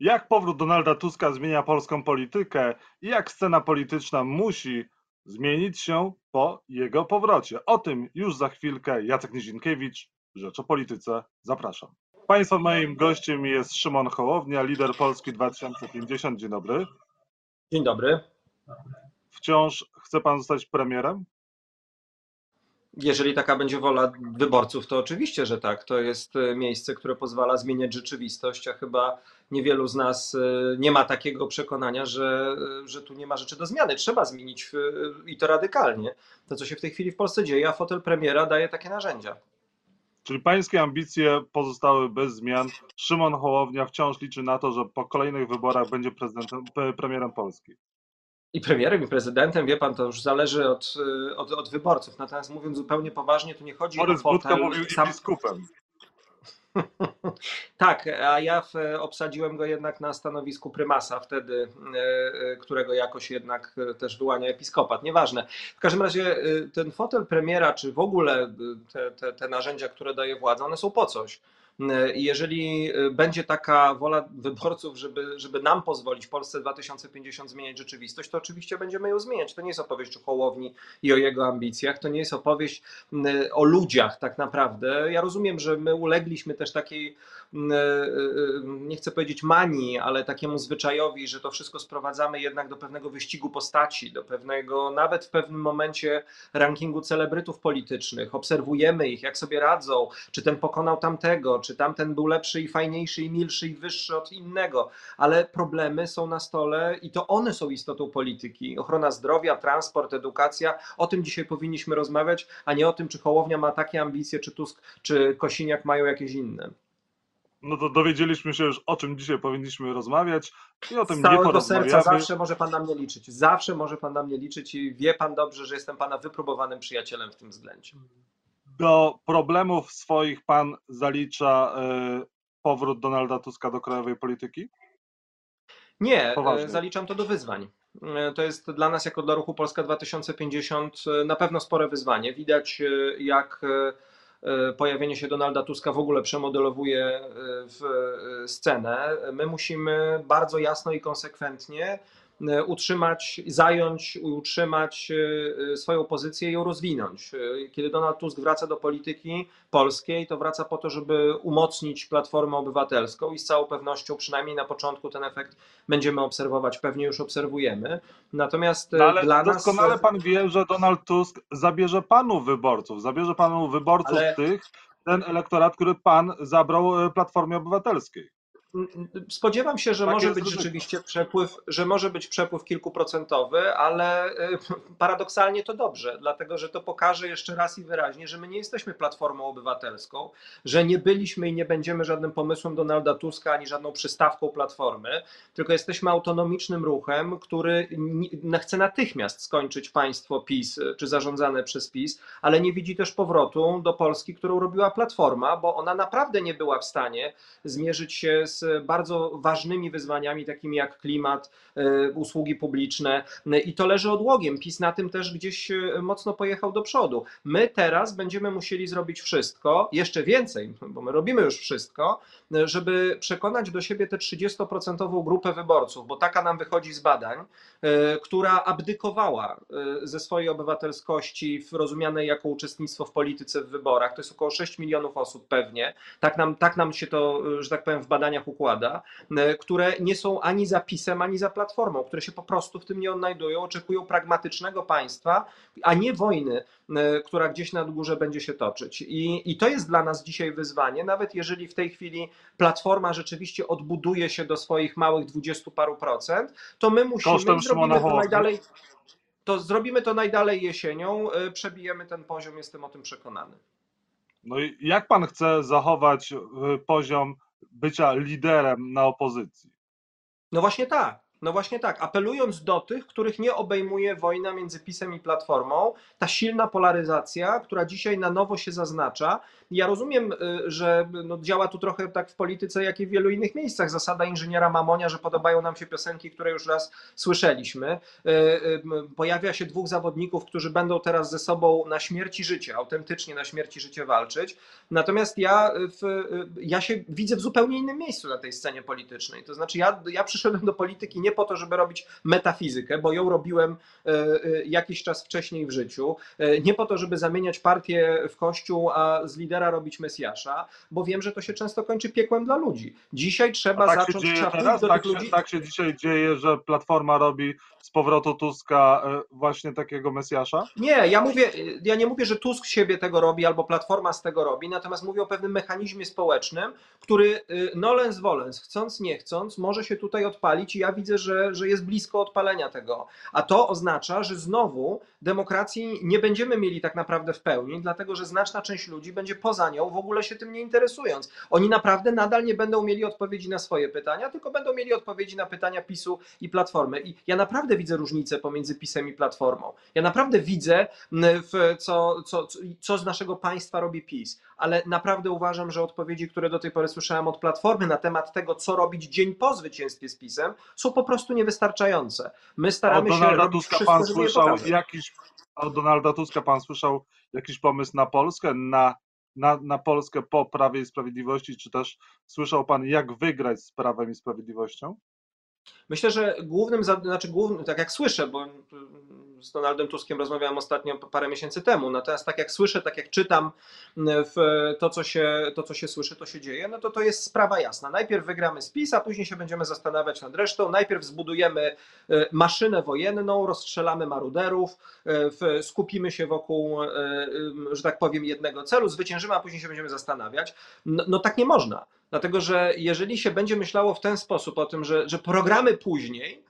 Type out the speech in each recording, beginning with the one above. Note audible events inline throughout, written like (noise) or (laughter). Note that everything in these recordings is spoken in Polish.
Jak powrót Donalda Tuska zmienia polską politykę i jak scena polityczna musi zmienić się po jego powrocie? O tym już za chwilkę. Jacek Nizinkiewicz, Rzecz o Polityce. Zapraszam. Państwa moim gościem jest Szymon Hołownia, lider Polski 2050. Dzień dobry. Dzień dobry. Wciąż chce pan zostać premierem? Jeżeli taka będzie wola wyborców, to oczywiście, że tak. To jest e, miejsce, które pozwala zmieniać rzeczywistość, a chyba niewielu z nas e, nie ma takiego przekonania, że, e, że tu nie ma rzeczy do zmiany. Trzeba zmienić i to radykalnie. To, co się w tej chwili w Polsce dzieje, a fotel premiera daje takie narzędzia. Czyli pańskie ambicje pozostały bez zmian. Szymon Hołownia wciąż liczy na to, że po kolejnych wyborach będzie prezydentem, premierem Polski i premierem, i prezydentem, wie pan, to już zależy od, y, od, od wyborców. Natomiast mówiąc zupełnie poważnie, tu nie chodzi Borys o fotel... Mówił sam... biskupem. (laughs) tak, a ja w, obsadziłem go jednak na stanowisku prymasa wtedy, y, y, którego jakoś jednak też wyłania episkopat. Nieważne. W każdym razie ten fotel premiera, czy w ogóle te, te, te narzędzia, które daje władza, one są po coś. Jeżeli y, będzie taka wola wyborców, żeby, żeby nam pozwolić Polsce 2050 zmieniać rzeczywistość, to oczywiście będziemy ją zmieniać. To nie jest opowieść o Hołowni i o jego ambicjach, to nie jest opowieść o ludziach tak naprawdę. Ja rozumiem, że my ulegliśmy też takiej, nie chcę powiedzieć manii, ale takiemu zwyczajowi, że to wszystko sprowadzamy jednak do pewnego wyścigu postaci, do pewnego, nawet w pewnym momencie rankingu celebrytów politycznych. Obserwujemy ich, jak sobie radzą, czy ten pokonał tamtego, czy tamten był lepszy i fajniejszy i milszy i wyższy od innego, ale problemy są na stole i to one są istotą polityki. Ochrona zdrowia, transport, edukacja, o tym dzisiaj powinniśmy rozmawiać, a nie o tym, czy Hołownia ma takie ambicje, czy Tusk, czy Kosiniak mają jakieś inne. No to dowiedzieliśmy się już, o czym dzisiaj powinniśmy rozmawiać i o tym Z nie całego serca zawsze może Pan na mnie liczyć. Zawsze może Pan na mnie liczyć i wie Pan dobrze, że jestem Pana wypróbowanym przyjacielem w tym względzie do problemów swoich pan zalicza e, powrót Donalda Tuska do krajowej polityki? Nie, e, Poważnie. zaliczam to do wyzwań. E, to jest dla nas, jako dla ruchu Polska 2050, na pewno spore wyzwanie. Widać, jak pojawienie się Donalda Tuska w ogóle przemodelowuje w scenę. My musimy bardzo jasno i konsekwentnie E, utrzymać, zająć, utrzymać e, e, swoją pozycję i ją rozwinąć. Kiedy Donald Tusk wraca do polityki polskiej, to wraca po to, żeby umocnić Platformę Obywatelską i z całą pewnością, przynajmniej na początku, ten efekt będziemy obserwować, pewnie już obserwujemy. Natomiast no, ale dla doskonale nas... pan wie, że Donald Tusk zabierze panu wyborców, zabierze panu wyborców ale... tych, ten elektorat, który pan zabrał Platformie Obywatelskiej. Spodziewam się, że tak może być rzeczywiście przepływ, że może być przepływ kilkuprocentowy, ale y, (laughs) paradoksalnie to dobrze, dlatego że to pokaże jeszcze raz i wyraźnie, że my nie jesteśmy platformą obywatelską, że nie byliśmy i nie będziemy żadnym pomysłem Donalda Tuska ani żadną przystawką platformy, tylko jesteśmy autonomicznym ruchem, który chce natychmiast skończyć państwo PiS czy zarządzane przez PiS, ale nie widzi też powrotu do Polski, którą robiła platforma, bo ona naprawdę nie była w stanie zmierzyć się z bardzo ważnymi wyzwaniami, takimi jak klimat, e, usługi publiczne i to leży odłogiem. PiS na tym też gdzieś e, mocno pojechał do przodu. My teraz będziemy musieli zrobić wszystko, jeszcze więcej, bo my robimy już wszystko, żeby przekonać do siebie tę 30% grupę wyborców, bo taka nam wychodzi z badań, e, która abdykowała ze swojej obywatelskości w rozumianej jako uczestnictwo w polityce w wyborach. To jest około 6 milionów osób pewnie. Tak nam, tak nam się to, że tak powiem, w badaniach układa, e, które nie są ani za PiSem, ani za Platformą, które się po prostu w tym nie odnajdują, oczekują pragmatycznego państwa, a nie wojny, e, która gdzieś nad górze będzie się toczyć. I, I to jest dla nas dzisiaj wyzwanie, nawet jeżeli w tej chwili Platforma rzeczywiście odbuduje się do swoich małych dwudziestu paru procent, to my musimy zrobić to najdalej to zrobimy to najdalej jesienią, e, przebijemy ten poziom, jestem o tym przekonany. No i jak pan chce zachować poziom bycia liderem na opozycji. No właśnie tak. No właśnie tak, apelując do tych, których nie obejmuje wojna między PiSem i Platformą, ta silna polaryzacja, która dzisiaj na nowo się zaznacza. Ja rozumiem, y, że no działa tu trochę tak w polityce, jak i w wielu innych miejscach. Zasada inżyniera Mamonia, że podobają nam się piosenki, które już raz słyszeliśmy. Y, y, pojawia się dwóch zawodników, którzy będą teraz ze sobą na śmierć i życie, autentycznie na śmierć i życie walczyć. Natomiast ja, w, ja się widzę w zupełnie innym miejscu na tej scenie politycznej. To znaczy, ja, ja przyszedłem do polityki nie po to, żeby robić metafizykę, bo ją robiłem jakiś czas wcześniej w życiu. Nie po to, żeby zamieniać partię w kościół, a z lidera robić Mesjasza, bo wiem, że to się często kończy piekłem dla ludzi. Dzisiaj trzeba tak zacząć się teraz, do tak tych ludzi. Się, tak się dzisiaj dzieje, że Platforma robi powrotu Tuska właśnie takiego Mesjasza? Nie, ja mówię, ja nie mówię, że Tusk siebie tego robi albo Platforma z tego robi, natomiast mówię o pewnym mechanizmie społecznym, który nolens volens, chcąc nie chcąc, może się tutaj odpalić i ja widzę, że, że jest blisko odpalenia tego. A to oznacza, że znowu demokracji nie będziemy mieli tak naprawdę w pełni, dlatego że znaczna część ludzi będzie poza nią, w ogóle się tym nie interesując. Oni naprawdę nadal nie będą mieli odpowiedzi na swoje pytania, tylko będą mieli odpowiedzi na pytania PiSu i Platformy. I ja naprawdę widzę różnicę pomiędzy PiSem i Platformą. Ja naprawdę widzę, w co, co, co z naszego państwa robi PiS, ale naprawdę uważam, że odpowiedzi, które do tej pory słyszałem od Platformy na temat tego, co robić dzień po zwycięstwie z PiSem, są po prostu niewystarczające. My staramy się robić Tuska wszystko, pan słyszał jakiś, Od Donalda Tuska pan słyszał jakiś pomysł na Polskę, na, na, na Polskę po Prawie i Sprawiedliwości, czy też słyszał pan, jak wygrać z Prawem i Sprawiedliwością? Myślę, że głównym, znaczy głównym, tak jak słyszę, bo z Donaldem Tuskiem rozmawiałem ostatnio parę miesięcy temu, natomiast tak jak słyszę, tak jak czytam w to, co się, to, co się słyszy, to się dzieje, no to to jest sprawa jasna. Najpierw wygramy spis, a później się będziemy zastanawiać nad resztą. Najpierw zbudujemy e, maszynę wojenną, rozstrzelamy maruderów, e, skupimy się wokół, e, że tak powiem, jednego celu, zwyciężymy, a później się będziemy zastanawiać. No, no tak nie można. Dlatego, że jeżeli się będzie myślało w ten sposób o tym, że, że programy później,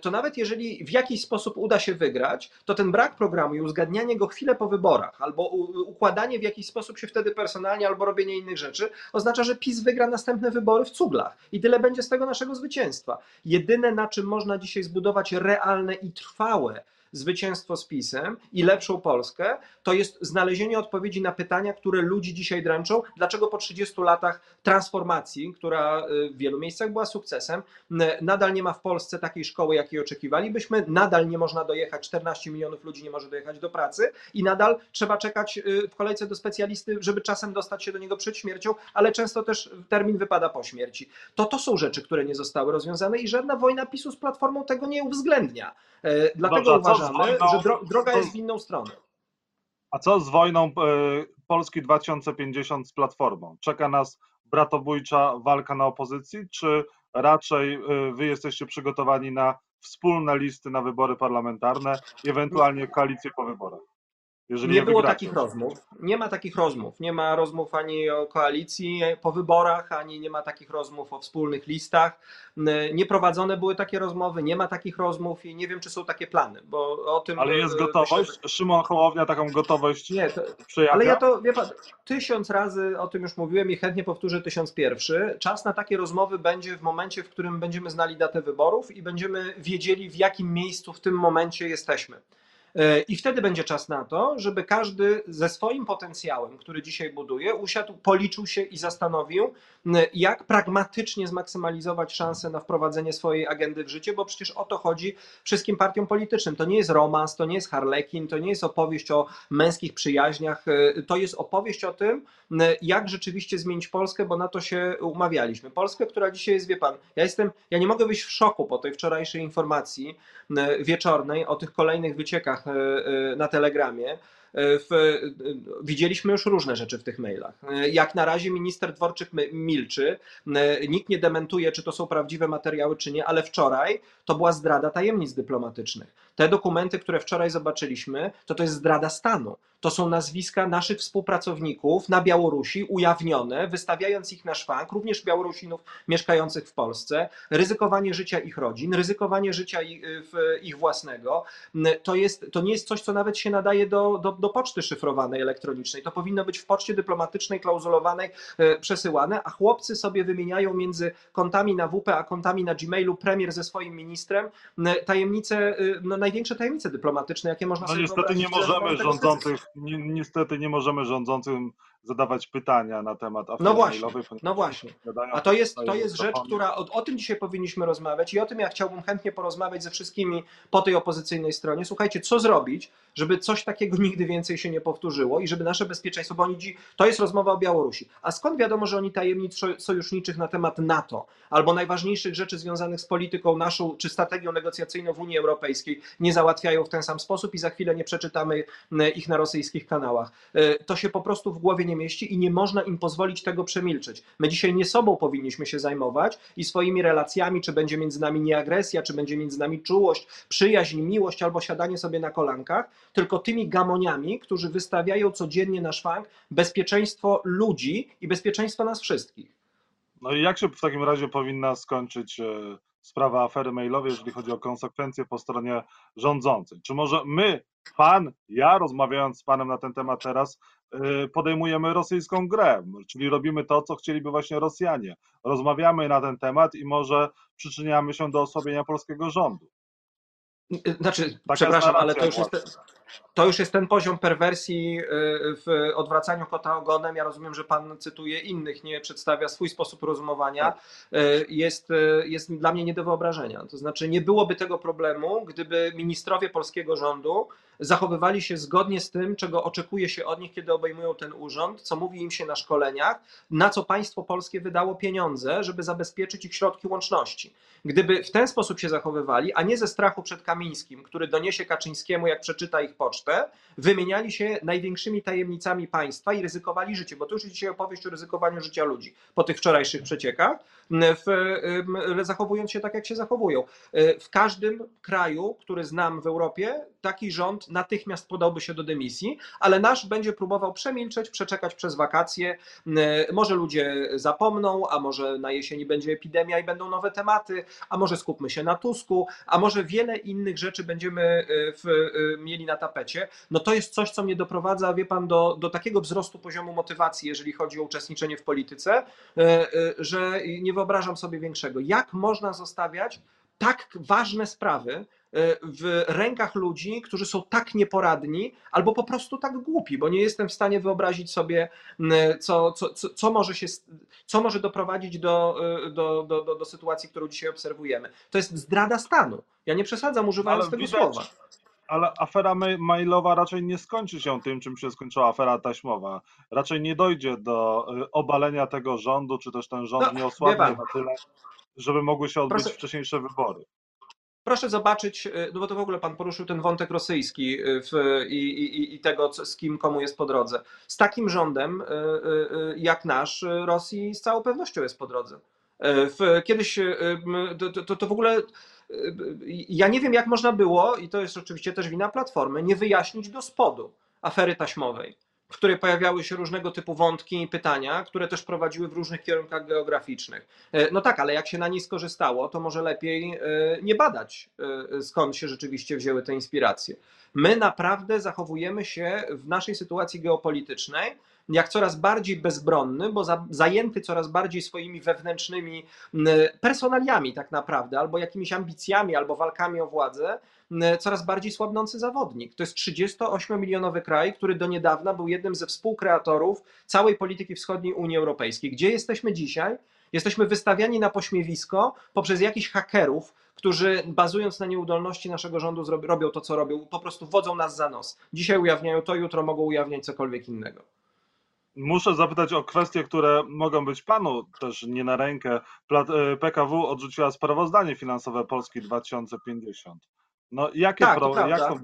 to nawet jeżeli w jakiś sposób uda się wygrać, to ten brak programu i uzgadnianie go chwilę po wyborach, albo układanie w jakiś sposób się wtedy personalnie, albo robienie innych rzeczy, oznacza, że PiS wygra następne wybory w cuglach. I tyle będzie z tego naszego zwycięstwa. Jedyne, na czym można dzisiaj zbudować realne i trwałe zwycięstwo z PiSem i lepszą Polskę, to jest znalezienie odpowiedzi na pytania, które ludzi dzisiaj dręczą. Dlaczego po 30 latach transformacji, która y, w wielu miejscach była sukcesem, nadal nie ma w Polsce takiej szkoły, jakiej oczekiwalibyśmy, nadal nie można dojechać, 14 milionów ludzi nie może dojechać do pracy i nadal trzeba czekać y, w kolejce do specjalisty, żeby czasem dostać się do niego przed śmiercią, ale często też termin wypada po śmierci. To to są rzeczy, które nie zostały rozwiązane i żadna wojna PiSu z Platformą tego nie uwzględnia. E, dlatego Dobrze, uważamy, wojną, że dro droga jest w inną stronę. A co z wojną e, Polski 2050 z Platformą? Czeka nas bratobójcza walka na opozycji, czy raczej e, wy jesteście przygotowani na wspólne listy na wybory parlamentarne, ewentualnie koalicję po wyborach? Jeżeli nie było takich rozmów. Nie ma takich rozmów. Nie ma rozmów ani o koalicji po wyborach, ani nie ma takich rozmów o wspólnych listach. Nie prowadzone były takie rozmowy, nie ma takich rozmów i nie wiem, czy są takie plany, bo o tym. Ale jest e, gotowość? Myślę, Szymon Hołownia taką gotowość nie, to, przejawia? Ale ja to, wie pan, tysiąc razy o tym już mówiłem i chętnie powtórzę tysiąc pierwszy. Czas na takie rozmowy będzie w momencie, w którym będziemy znali datę wyborów i będziemy wiedzieli, w jakim miejscu w tym momencie jesteśmy. E, I wtedy będzie czas na to, żeby każdy ze swoim potencjałem, który dzisiaj buduje, usiadł, policzył się i zastanowił, jak pragmatycznie zmaksymalizować szanse na wprowadzenie swojej agendy w życie, bo przecież o to chodzi wszystkim partiom politycznym. To nie jest romans, to nie jest harlekin, to nie jest opowieść o męskich przyjaźniach, e, to jest opowieść o tym, jak rzeczywiście zmienić Polskę, bo na to się umawialiśmy. Polskę, która dzisiaj jest, wie pan, ja jestem, ja nie mogę wyjść w szoku po tej wczorajszej informacji wieczornej o tych kolejnych wyciekach E, e, na Telegramie, e, w, widzieliśmy już różne rzeczy w tych mailach. Jak na razie minister Dworczyk milczy, nikt nie dementuje, czy to są prawdziwe materiały, czy nie, ale wczoraj to była zdrada tajemnic dyplomatycznych. Te dokumenty, które wczoraj zobaczyliśmy, to to jest zdrada stanu. To są nazwiska naszych współpracowników na Białorusi ujawnione, wystawiając ich na szwank, również Białorusinów mieszkających w Polsce, ryzykowanie życia ich rodzin, ryzykowanie życia ich, ich własnego. To, jest, to nie jest coś, co nawet się nadaje do, do, do poczty szyfrowanej elektronicznej. To powinno być w poczcie dyplomatycznej, klauzulowanej e, przesyłane, a chłopcy sobie wymieniają między kontami na WP a kontami na Gmailu premier ze swoim ministrem tajemnice, no największe tajemnice dyplomatyczne, jakie można no sobie niestety nie możemy rządzących, ni, niestety nie możemy rządzącym zadawać pytania na temat afery no właśnie, mailowej. No właśnie. A to jest, to jest rzecz, która o, o, tym dzisiaj powinniśmy rozmawiać i o tym ja chciałbym chętnie porozmawiać ze wszystkimi po tej opozycyjnej stronie. Słuchajcie, co zrobić, żeby coś takiego nigdy więcej się nie powtórzyło i żeby nasze bezpieczeństwo, bo oni to jest rozmowa o Białorusi. A skąd wiadomo, że oni tajemnic sojuszniczych na temat NATO albo najważniejszych rzeczy związanych z polityką naszą czy strategią negocjacyjną w Unii Europejskiej nie załatwiają w ten sam sposób i za chwilę nie przeczytamy ich na rosyjskich kanałach. E, to się po prostu w głowie nie mieści i nie można im pozwolić tego przemilczeć. My dzisiaj nie sobą powinniśmy się zajmować i swoimi relacjami, czy będzie między nami nieagresja, czy będzie między nami czułość, przyjaźń, miłość albo siadanie sobie na kolankach, tylko tymi gamoniami, którzy wystawiają codziennie na szwank bezpieczeństwo ludzi i bezpieczeństwo nas wszystkich. No i jak się w takim razie powinna skończyć e, sprawa afery mailowej, jeżeli chodzi o konsekwencje po stronie rządzącej? Czy może my, pan, ja rozmawiając z panem na ten temat teraz, podejmujemy rosyjską grę, czyli robimy to, co chcieliby właśnie Rosjanie. Rozmawiamy na ten temat i może przyczyniamy się do osłabienia polskiego rządu. Znaczy, Taka przepraszam, ale to już jest to już jest ten poziom perwersji y, w odwracaniu kota ogonem. Ja rozumiem, że pan cytuje innych, nie przedstawia swój sposób rozumowania. Y, jest, y, jest dla mnie nie do wyobrażenia. To znaczy, nie byłoby tego problemu, gdyby ministrowie polskiego rządu zachowywali się zgodnie z tym, czego oczekuje się od nich, kiedy obejmują ten urząd, co mówi im się na szkoleniach, na co państwo polskie wydało pieniądze, żeby zabezpieczyć ich środki łączności. Gdyby w ten sposób się zachowywali, a nie ze strachu przed Kamińskim, który doniesie Kaczyńskiemu, jak przeczyta ich pocztę, wymieniali się największymi tajemnicami państwa i ryzykowali życie, bo to już dzisiaj opowieść o ryzykowaniu życia ludzi po tych wczorajszych przeciekach, w, zachowując się tak, jak się zachowują. W każdym kraju, który znam w Europie, taki rząd natychmiast podałby się do dymisji, ale nasz będzie próbował przemilczeć, przeczekać przez wakacje. Może ludzie zapomną, a może na jesieni będzie epidemia i będą nowe tematy, a może skupmy się na Tusku, a może wiele innych rzeczy będziemy e, w, e, mieli na tapecie. No to jest coś, co mnie doprowadza, wie pan, do, do takiego wzrostu poziomu motywacji, jeżeli chodzi o uczestniczenie w polityce, e, że nie sobie większego. Jak można zostawiać tak ważne sprawy w rękach ludzi, którzy są tak nieporadni albo po prostu tak głupi, bo nie jestem w stanie wyobrazić sobie, co, co, co, co może, się, co może doprowadzić do, do, do, do, do sytuacji, którą dzisiaj obserwujemy. To jest zdrada stanu. Ja nie przesadzam używając Ale tego widać, słowa ale afera mailowa raczej nie skończy się tym, czym się skończyła afera taśmowa. Raczej nie dojdzie do y, obalenia tego rządu, czy też ten rząd no, nie osłabnie na tyle, żeby mogły się odbyć Proszę. wcześniejsze wybory. Proszę zobaczyć, y, no bo to w ogóle pan poruszył ten wątek rosyjski y, w, i, i, i, tego, z kim komu jest po drodze. Z takim rządem jak nasz, Rosji z całą pewnością jest po drodze. W, kiedyś to, to, to w ogóle ja nie wiem, jak można było, i to jest oczywiście też wina Platformy, nie wyjaśnić do spodu afery taśmowej, w której pojawiały się różnego typu wątki i pytania, które też prowadziły w różnych kierunkach geograficznych. E, no tak, ale jak się na niej skorzystało, to może lepiej e, nie badać, e, skąd się rzeczywiście wzięły te inspiracje. My naprawdę zachowujemy się w naszej sytuacji geopolitycznej jak coraz bardziej bezbronny, bo za, zajęty coraz bardziej swoimi wewnętrznymi personaliami tak naprawdę, albo jakimiś ambicjami, albo walkami o władzę, coraz bardziej słabnący zawodnik. To jest 38-milionowy kraj, który do niedawna był jednym ze współkreatorów całej polityki wschodniej Unii Europejskiej. Gdzie jesteśmy dzisiaj? Jesteśmy wystawiani na pośmiewisko poprzez jakichś hakerów, którzy bazując na nieudolności naszego rządu robią to, co robią, po prostu wodzą nas za nos. Dzisiaj ujawniają to, jutro mogą ujawniać cokolwiek innego. Muszę zapytać o kwestie, które mogą być panu też nie na rękę. E, PKW odrzuciła sprawozdanie finansowe Polski 2050. No jakie tak, pro, jak to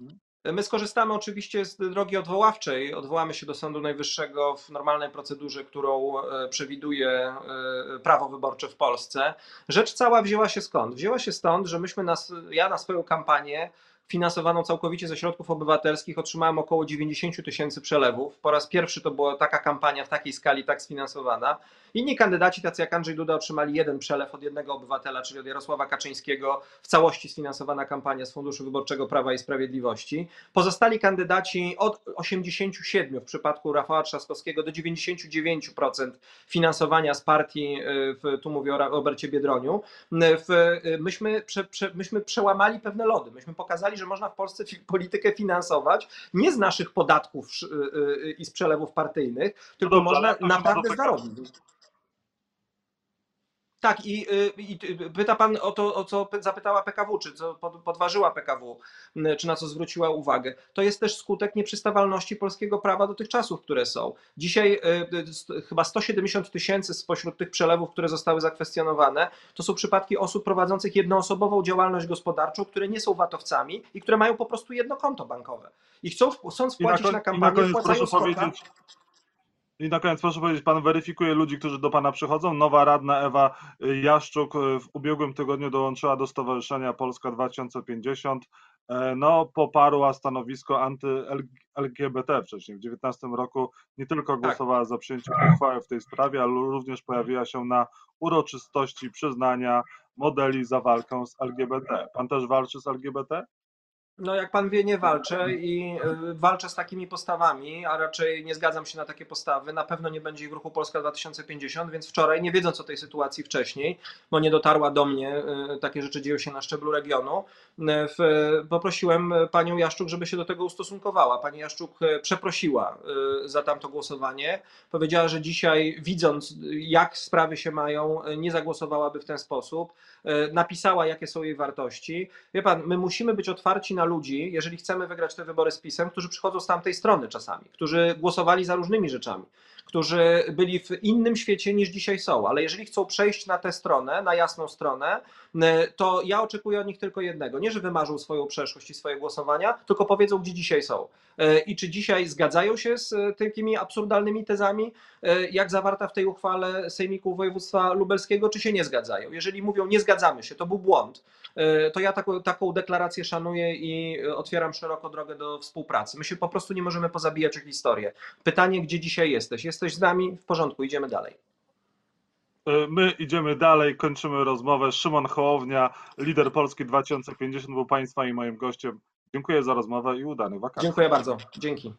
mhm. My skorzystamy oczywiście z drogi odwoławczej. Odwołamy się do Sądu Najwyższego w normalnej procedurze, którą e, przewiduje e, prawo wyborcze w Polsce. Rzecz cała wzięła się skąd? Wzięła się stąd, że myśmy, nas, ja na swoją kampanię finansowaną całkowicie ze środków obywatelskich otrzymałem około 90 tysięcy przelewów. Po raz pierwszy to była taka kampania w takiej skali tak sfinansowana. Inni kandydaci, tacy jak Andrzej Duda, otrzymali jeden przelew od jednego obywatela, czyli od Jarosława Kaczyńskiego, w całości sfinansowana kampania z Funduszu Wyborczego Prawa i Sprawiedliwości. Pozostali kandydaci od 87 w przypadku Rafała Trzaskowskiego do 99% finansowania z partii, w, tu mówię o Robercie Biedroniu. W, myśmy, prze, prze, myśmy przełamali pewne lody. Myśmy pokazali, że można w Polsce politykę finansować nie z naszych podatków i z przelewów partyjnych, tylko no można naprawdę zarobić. Tak, i, y, i, pyta pan o to, o co zapytała PKW, czy co podważyła PKW, czy na co zwróciła uwagę. To jest też skutek nieprzystawalności polskiego prawa do tych czasów, które są. Dzisiaj y, y, chyba 170 tysięcy spośród tych przelewów, które zostały zakwestionowane, to są przypadki osób prowadzących jednoosobową działalność gospodarczą, które nie są watowcami i które mają po prostu jedno konto bankowe. I chcą, chcąc wpłacić na, na kampanię, na proszę powiedzieć, i na koniec proszę powiedzieć, pan weryfikuje ludzi, którzy do pana przychodzą. Nowa radna Ewa Jaszczuk w ubiegłym tygodniu dołączyła do Stowarzyszenia Polska 2050. E, no, poparła stanowisko anty-LGBT wcześniej. W 2019 roku nie tylko tak. głosowała za przyjęciem uchwały w tej sprawie, ale również pojawiła się na uroczystości przyznania modeli za walkę z LGBT. Pan też walczy z LGBT? No, jak pan wie, nie walczę i y, walczę z takimi postawami, a raczej nie zgadzam się na takie postawy. Na pewno nie będzie ich w ruchu Polska 2050, więc wczoraj, nie wiedząc o tej sytuacji wcześniej, bo nie dotarła do mnie, y, takie rzeczy dzieją się na szczeblu regionu, y, poprosiłem panią Jaszczuk, żeby się do tego ustosunkowała. Pani Jaszczuk przeprosiła za tamto głosowanie. Powiedziała, że dzisiaj, widząc jak sprawy się mają, nie zagłosowałaby w ten sposób. Napisała, jakie są jej wartości. Wie pan, my musimy być otwarci na ludzi, jeżeli chcemy wygrać te wybory z PiSem, którzy przychodzą z tamtej strony czasami, którzy głosowali za różnymi rzeczami, którzy byli w innym świecie niż dzisiaj są, ale jeżeli chcą przejść na tę stronę, na jasną stronę, to ja oczekuję od nich tylko jednego. Nie, że wymarzą swoją przeszłość i swoje głosowania, tylko powiedzą, gdzie dzisiaj są. E, I czy dzisiaj zgadzają się z e, takimi absurdalnymi tezami, e, jak zawarta w tej uchwale Sejmiku Województwa Lubelskiego, czy się nie zgadzają? Jeżeli mówią, nie zgadzamy się, to był błąd, to ja taką, taką deklarację szanuję i otwieram szeroko drogę do współpracy. My się po prostu nie możemy pozabijać o historię. Pytanie, gdzie dzisiaj jesteś? Jesteś z nami? W porządku, idziemy dalej. My idziemy dalej, kończymy rozmowę. Szymon Hołownia, lider Polski 2050, był Państwa i moim gościem. Dziękuję za rozmowę i udanych wakacji. Dziękuję bardzo. Dzięki.